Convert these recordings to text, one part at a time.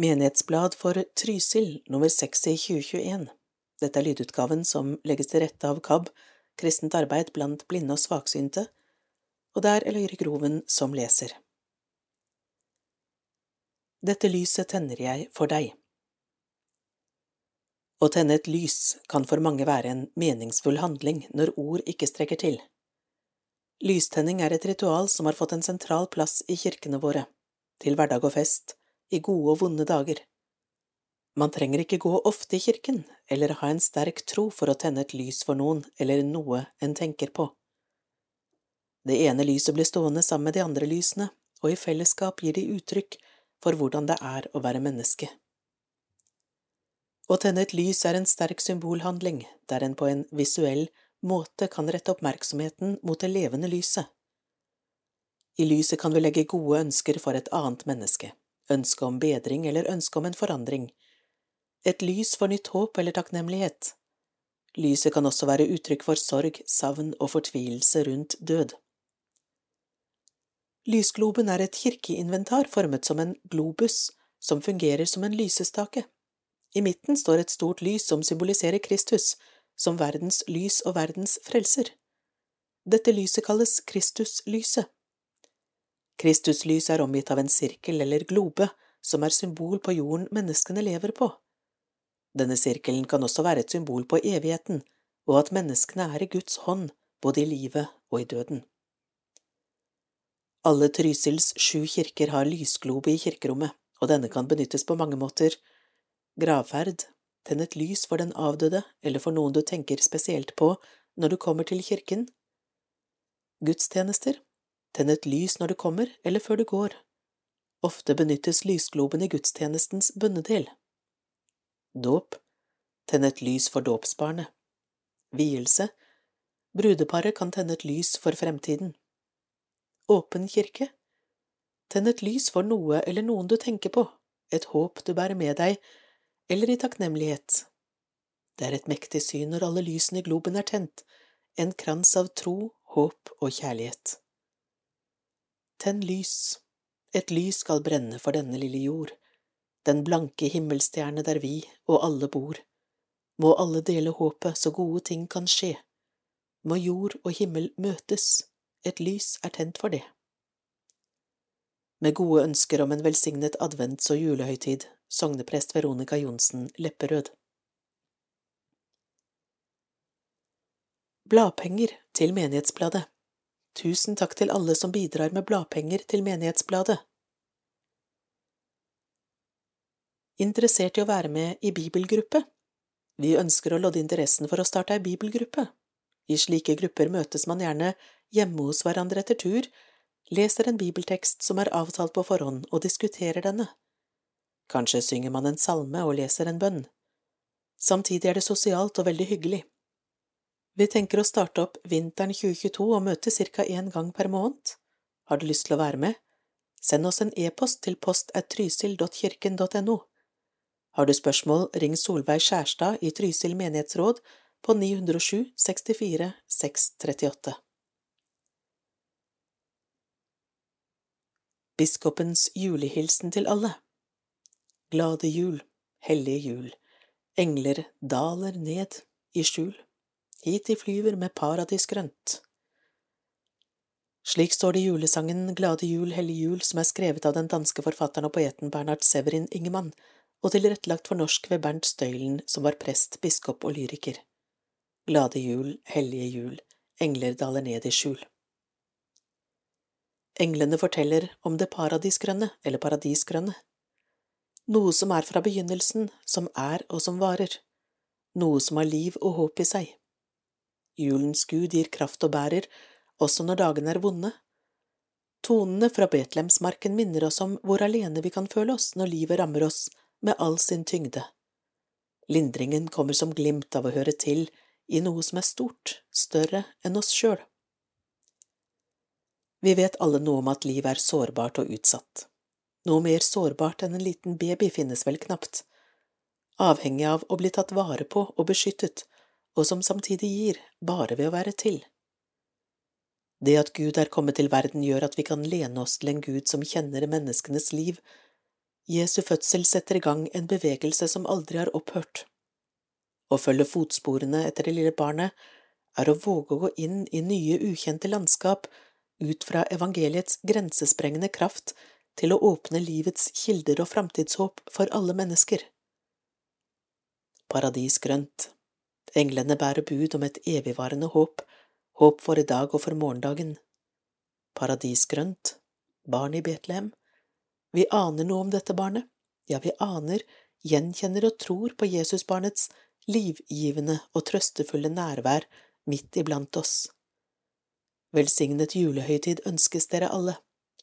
Menighetsblad for Trysil nummer 6 i 2021 Dette er lydutgaven som legges til rette av KAB, Kristent arbeid blant blinde og svaksynte, og det er Eløyre Groven som leser. Dette lyset tenner jeg for deg. Å tenne et lys kan for mange være en meningsfull handling når ord ikke strekker til. Lystenning er et ritual som har fått en sentral plass i kirkene våre, til hverdag og fest, i gode og vonde dager. Man trenger ikke gå ofte i kirken eller ha en sterk tro for å tenne et lys for noen eller noe en tenker på. Det ene lyset blir stående sammen med de andre lysene, og i fellesskap gir de uttrykk for hvordan det er å være menneske. Å tenne et lys er en sterk symbolhandling der en på en visuell måte kan rette oppmerksomheten mot det levende lyset. I lyset kan vi legge gode ønsker for et annet menneske, ønske om bedring eller ønske om en forandring, et lys for nytt håp eller takknemlighet. Lyset kan også være uttrykk for sorg, savn og fortvilelse rundt død. Lysgloben er et kirkeinventar formet som en globus som fungerer som en lysestake. I midten står et stort lys som symboliserer Kristus, som verdens lys og verdens frelser. Dette lyset kalles Kristuslyset. Kristuslyset er omgitt av en sirkel eller globe, som er symbol på jorden menneskene lever på. Denne sirkelen kan også være et symbol på evigheten, og at menneskene er i Guds hånd, både i livet og i døden. Alle Trysils sju kirker har lysglobe i kirkerommet, og denne kan benyttes på mange måter. Gravferd, tenn et lys for den avdøde eller for noen du tenker spesielt på når du kommer til kirken. Gudstjenester, Tenn et lys når du kommer eller før du går. Ofte benyttes lysgloben i gudstjenestens bønnedel. Dåp. Tenn et lys for dåpsbarnet. Vielse. Brudeparet kan tenne et lys for fremtiden. Åpen kirke. Tenn et lys for noe eller noen du tenker på, et håp du bærer med deg, eller i takknemlighet. Det er et mektig syn når alle lysene i globen er tent, en krans av tro, håp og kjærlighet. Tenn lys, et lys skal brenne for denne lille jord, den blanke himmelstjerne der vi og alle bor. Må alle dele håpet så gode ting kan skje. Må jord og himmel møtes, et lys er tent for det. Med gode ønsker om en velsignet advents- og julehøytid, sogneprest Veronica Johnsen Lepperød. Bladpenger til Menighetsbladet Tusen takk til alle som bidrar med bladpenger til Menighetsbladet. Interessert i å være med i bibelgruppe? Vi ønsker å lodde interessen for å starte ei bibelgruppe. I slike grupper møtes man gjerne hjemme hos hverandre etter tur, leser en bibeltekst som er avtalt på forhånd, og diskuterer denne. Kanskje synger man en salme og leser en bønn. Samtidig er det sosialt og veldig hyggelig. Vi tenker å starte opp vinteren 2022 og møtes ca. én gang per måned. Har du lyst til å være med? Send oss en e-post til post.trysil.kirken.no. Har du spørsmål, ring Solveig Skjærstad i Trysil menighetsråd på 907 64 638. Biskopens julehilsen til alle Glade jul, hellige jul, engler daler ned i skjul hit de flyver med paradisgrønt. Slik står det i julesangen Glade jul, hellig jul, som er skrevet av den danske forfatteren og poeten Bernhard Severin Ingemann, og tilrettelagt for norsk ved Bernt Støylen, som var prest, biskop og lyriker. Glade jul, hellige jul, engler daler ned i skjul. Englene forteller om det paradisgrønne, eller paradisgrønne. Noe som er fra begynnelsen, som er og som varer. Noe som har liv og håp i seg. Julens gud gir kraft og bærer, også når dagene er vonde. Tonene fra Betlehemsmarken minner oss om hvor alene vi kan føle oss når livet rammer oss med all sin tyngde. Lindringen kommer som glimt av å høre til i noe som er stort, større enn oss sjøl. Vi vet alle noe om at livet er sårbart og utsatt. Noe mer sårbart enn en liten baby finnes vel knapt. Avhengig av å bli tatt vare på og beskyttet, og som samtidig gir, bare ved å være til. Det at Gud er kommet til verden gjør at vi kan lene oss til en Gud som kjenner menneskenes liv, Jesu fødsel setter i gang en bevegelse som aldri har opphørt. Å følge fotsporene etter det lille barnet er å våge å gå inn i nye, ukjente landskap ut fra evangeliets grensesprengende kraft til å åpne livets kilder og framtidshåp for alle mennesker. Paradisgrønt, englene bærer bud om et evigvarende håp, håp for i dag og for morgendagen. Paradisgrønt, barn i Betlehem, vi aner noe om dette barnet, ja, vi aner, gjenkjenner og tror på Jesusbarnets livgivende og trøstefulle nærvær midt iblant oss. Velsignet julehøytid ønskes dere alle.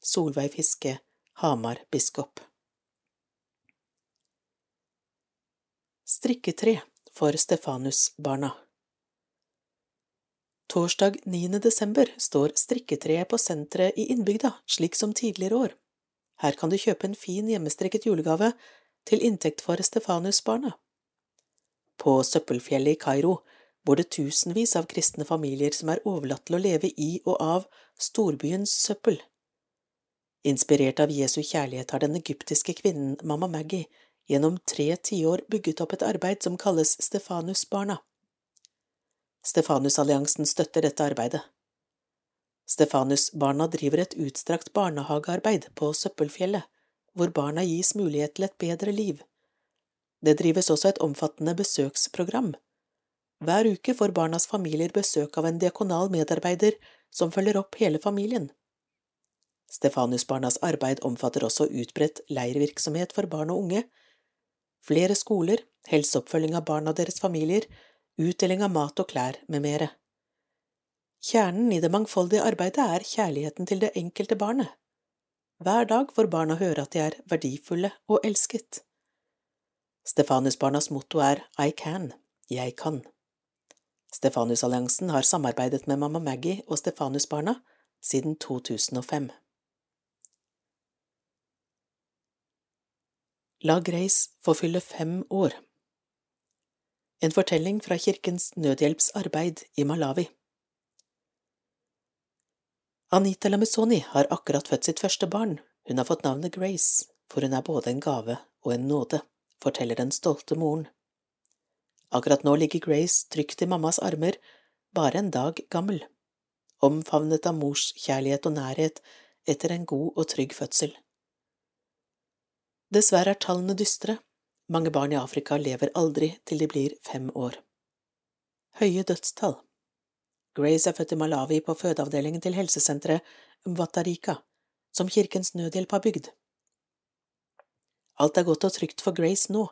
Solveig Fiske, Hamar biskop. Strikketre for Stefanus-barna Torsdag 9. desember står strikketreet på senteret i innbygda, slik som tidligere år. Her kan du kjøpe en fin hjemmestrikket julegave til inntekt for Stefanus-barna. På Søppelfjellet i Kairo bor det tusenvis av kristne familier som er overlatt til å leve i og av storbyens søppel. Inspirert av Jesu kjærlighet har den egyptiske kvinnen Mamma Maggie gjennom tre tiår bygget opp et arbeid som kalles Stefanus-barna. Stefanusalliansen støtter dette arbeidet. Stefanus-barna driver et utstrakt barnehagearbeid på Søppelfjellet, hvor barna gis mulighet til et bedre liv. Det drives også et omfattende besøksprogram. Hver uke får barnas familier besøk av en diakonal medarbeider som følger opp hele familien. Stefanusbarnas arbeid omfatter også utbredt leirvirksomhet for barn og unge, flere skoler, helseoppfølging av barn og deres familier, utdeling av mat og klær med mere. Kjernen i det mangfoldige arbeidet er kjærligheten til det enkelte barnet. Hver dag får barna høre at de er verdifulle og elsket. Stefanusbarnas motto er I can, jeg kan. Stefanusalliansen har samarbeidet med Mamma Maggie og Stefanusbarna siden 2005. La Grace få fylle fem år. En fortelling fra Kirkens Nødhjelpsarbeid i Malawi. Anita Lamizoni har akkurat født sitt første barn, hun har fått navnet Grace, for hun er både en gave og en nåde, forteller den stolte moren. Akkurat nå ligger Grace trygt i mammas armer, bare en dag gammel, omfavnet av mors kjærlighet og nærhet etter en god og trygg fødsel. Dessverre er tallene dystre, mange barn i Afrika lever aldri til de blir fem år. Høye dødstall Grace er født i Malawi på fødeavdelingen til helsesenteret Mwatarika, som Kirkens Nødhjelp har bygd. Alt er godt og trygt for Grace nå,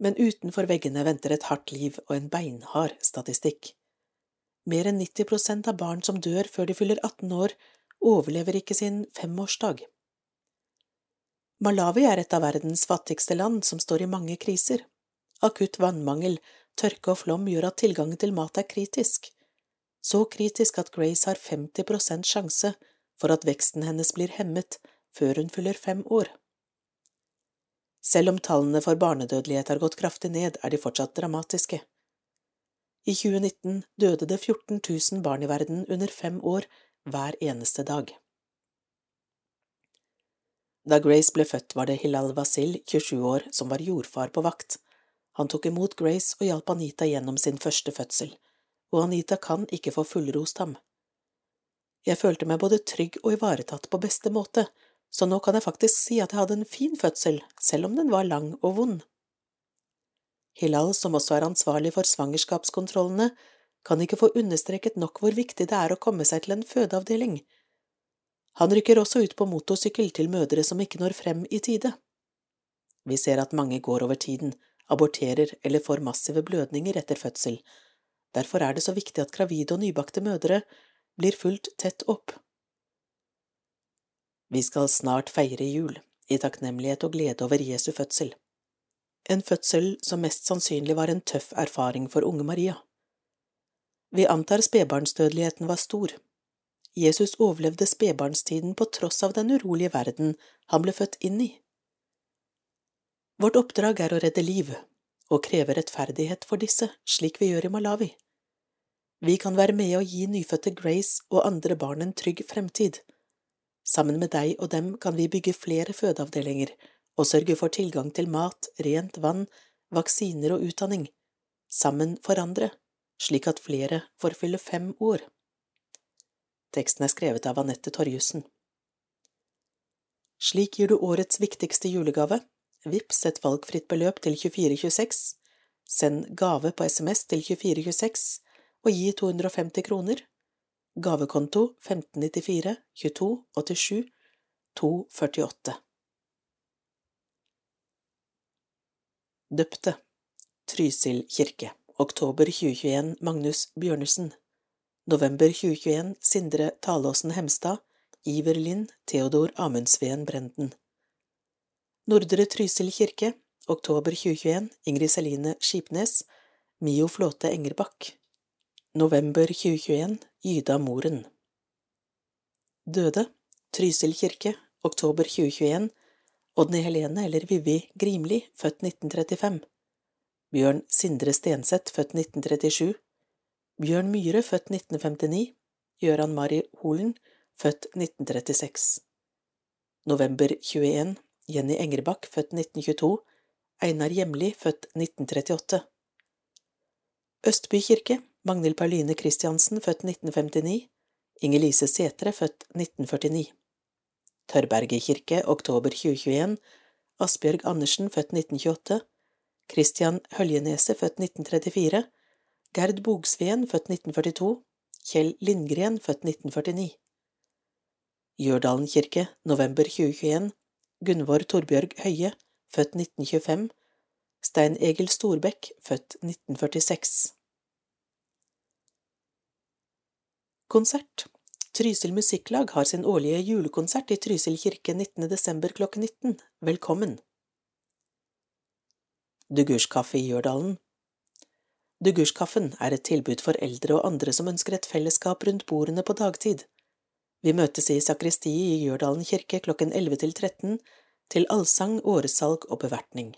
men utenfor veggene venter et hardt liv og en beinhard statistikk. Mer enn 90 prosent av barn som dør før de fyller 18 år, overlever ikke sin femårsdag. Malawi er et av verdens fattigste land som står i mange kriser. Akutt vannmangel, tørke og flom gjør at tilgangen til mat er kritisk. Så kritisk at Grace har 50 prosent sjanse for at veksten hennes blir hemmet før hun fyller fem år. Selv om tallene for barnedødelighet har gått kraftig ned, er de fortsatt dramatiske. I 2019 døde det 14 000 barn i verden under fem år hver eneste dag. Da Grace ble født, var det Hilal Wasil, 27 år, som var jordfar på vakt. Han tok imot Grace og hjalp Anita gjennom sin første fødsel, og Anita kan ikke få fullrost ham. Jeg følte meg både trygg og ivaretatt på beste måte, så nå kan jeg faktisk si at jeg hadde en fin fødsel, selv om den var lang og vond. Hilal, som også er ansvarlig for svangerskapskontrollene, kan ikke få understreket nok hvor viktig det er å komme seg til en fødeavdeling. Han rykker også ut på motorsykkel til mødre som ikke når frem i tide. Vi ser at mange går over tiden, aborterer eller får massive blødninger etter fødsel. Derfor er det så viktig at gravide og nybakte mødre blir fulgt tett opp. Vi skal snart feire jul, i takknemlighet og glede over Jesu fødsel. En fødsel som mest sannsynlig var en tøff erfaring for unge Maria. Vi antar spedbarnsdødeligheten var stor. Jesus overlevde spedbarnstiden på tross av den urolige verden han ble født inn i. Vårt oppdrag er å redde liv, og kreve rettferdighet for disse, slik vi gjør i Malawi. Vi kan være med å gi nyfødte Grace og andre barn en trygg fremtid. Sammen med deg og dem kan vi bygge flere fødeavdelinger og sørge for tilgang til mat, rent vann, vaksiner og utdanning, sammen for andre, slik at flere får fylle fem år. Teksten er skrevet av Anette Torjussen. Slik gir du årets viktigste julegave. Vips et valgfritt beløp til 2426. Send gave på SMS til 2426 og gi 250 kroner. Gavekonto 1594 22 87 248. Døpte Trysil kirke Oktober 2021 Magnus Bjørnesen November 2021 Sindre Talåsen Hemstad Iver Lind Theodor Amundsveen Brenden. Nordre Trysil kirke Oktober 2021 Ingrid Celine Skipnes Mio Flåte Engerbakk November 2021 Gyda Moren. Døde Trysil kirke Oktober 2021 Odny Helene eller Vivi Grimli, født 1935 Bjørn Sindre Stenseth, født 1937 Bjørn Myhre, født 1959 Gøran Mari Holen, født 1936 November 21 Jenny Engerbakk, født 1922 Einar Hjemli, født 1938 Østby kirke. Magnhild Pauline Christiansen, født 1959 Inger-Lise Sætre, født 1949 Tørberget kirke, oktober 2021 Asbjørg Andersen, født 1928 Christian Høljeneset, født 1934 Gerd Bogsveen, født 1942 Kjell Lindgren, født 1949 Gjørdalen kirke, november 2021 Gunvor Torbjørg Høie, født 1925 Stein Egil Storbekk, født 1946 Konsert Trysil Musikklag har sin årlige julekonsert i Trysil kirke 19. desember klokken 19. Velkommen! Dugurskaffe i Gjørdalen Dugurskaffen er et tilbud for eldre og andre som ønsker et fellesskap rundt bordene på dagtid. Vi møtes i sakristiet i Gjørdalen kirke klokken 11 til 13 til allsang, åresalg og bevertning.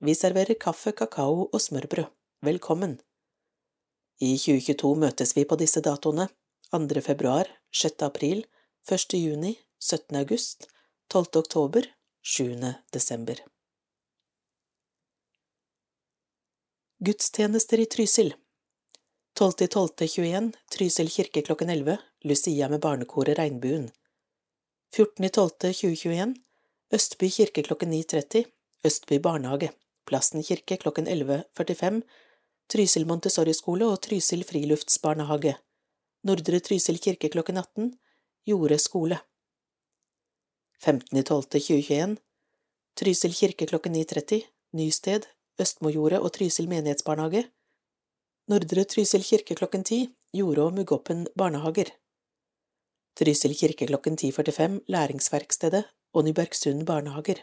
Vi serverer kaffe, kakao og smørbrød. Velkommen! I 2022 møtes vi på disse datoene 2. februar, 6. april, 1. juni, 17. august, 12. oktober, 7. desember. Gudstjenester i Trysil. 12.12.21 Trysil kirke klokken 11 Lucia med barnekoret Regnbuen. 14.12.2021 Østby kirke klokken 9.30 Østby barnehage Plassen kirke klokken 11.45 Trysil Montessori-skole og Trysil friluftsbarnehage. Nordre Trysil kirke klokken 18 Jorde skole. 15.12.2021 Trysil kirke klokken 9.30 Nysted Østmojordet og Trysil menighetsbarnehage. Nordre Trysil kirke klokken 10 Jorde og Mugoppen barnehager. Trysil kirke klokken 10.45 Læringsverkstedet og Nybergsund barnehager.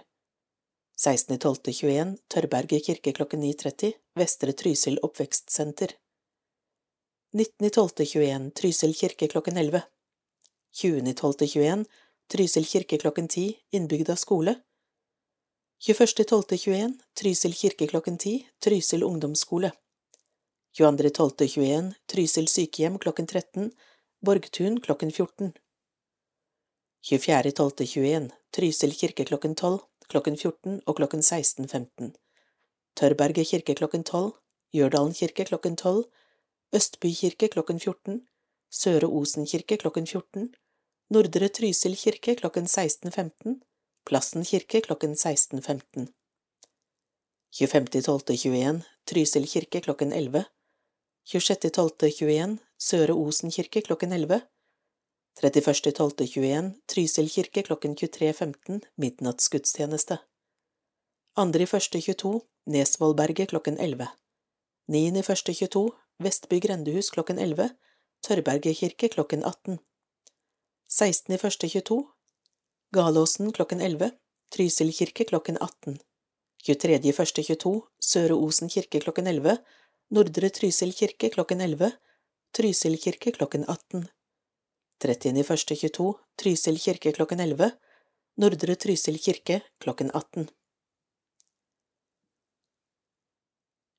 16.12.21 Tørberget kirke klokken 9.30 Vestre Trysil oppvekstsenter. 19.12.21 Trysil kirke klokken 11 20.12.21 Trysil kirke klokken 10 Innbygda skole 21.12.21 Trysil kirke klokken 10 Trysil ungdomsskole. 22.12.21 Trysil sykehjem klokken 13 Borgtun klokken 14 24.12.21 Trysil kirke klokken 12 klokken 14 og klokken 16.15 Tørberget kirke klokken 12 Gjørdalen kirke klokken 12 Østby kirke klokken 14, Søre Osen kirke klokken 14, Nordre Trysil kirke klokken 16.15, Plassen kirke klokken 16.15. 25.12.21 Trysil kirke klokken 11, 26.12.21 Søre Osen kirke klokken 11, 31.12.21 Trysil kirke klokken 23.15 midnattsgudstjeneste. 2.1.22 Nesvollberget klokken 11. 9.1.22 Vestby grendehus klokken 11, Tørberget kirke klokken 18. 16.1.22 Galåsen klokken 11, Trysil kirke klokken 18. 23.1.22 Søre Osen kirke klokken 11, Nordre Trysil kirke klokken 11, Trysil kirke klokken 18. 30.1.22 Trysil kirke klokken 11, Nordre Trysil kirke klokken 18.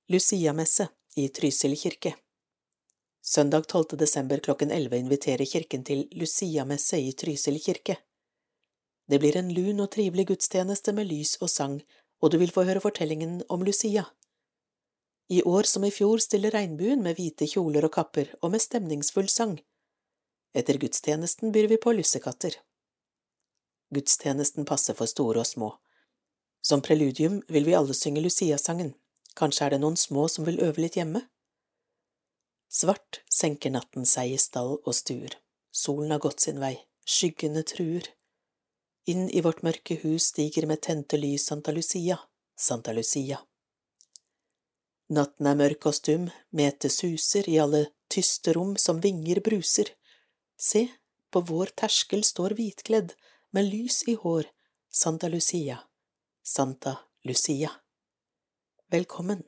Luciamesse i Trysil kirke. Søndag 12. desember klokken 11 inviterer kirken til Luciamesse i Trysil kirke. Det blir en lun og trivelig gudstjeneste med lys og sang, og du vil få høre fortellingen om Lucia. I år som i fjor stiller regnbuen med hvite kjoler og kapper og med stemningsfull sang. Etter gudstjenesten byr vi på lussekatter. Gudstjenesten passer for store og små. Som preludium vil vi alle synge Lucia-sangen, kanskje er det noen små som vil øve litt hjemme? Svart senker natten seg i stall og stuer, solen har gått sin vei, skyggene truer. Inn i vårt mørke hus stiger med tente lys Santa Lucia, Santa Lucia. Natten er mørk og stum, metet suser i alle tyste rom som vinger bruser. Se, på vår terskel står hvitkledd, med lys i hår, Santa Lucia, Santa Lucia. Velkommen.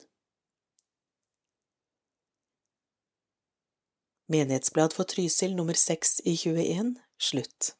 Menighetsblad for Trysil nummer seks i 21 slutt.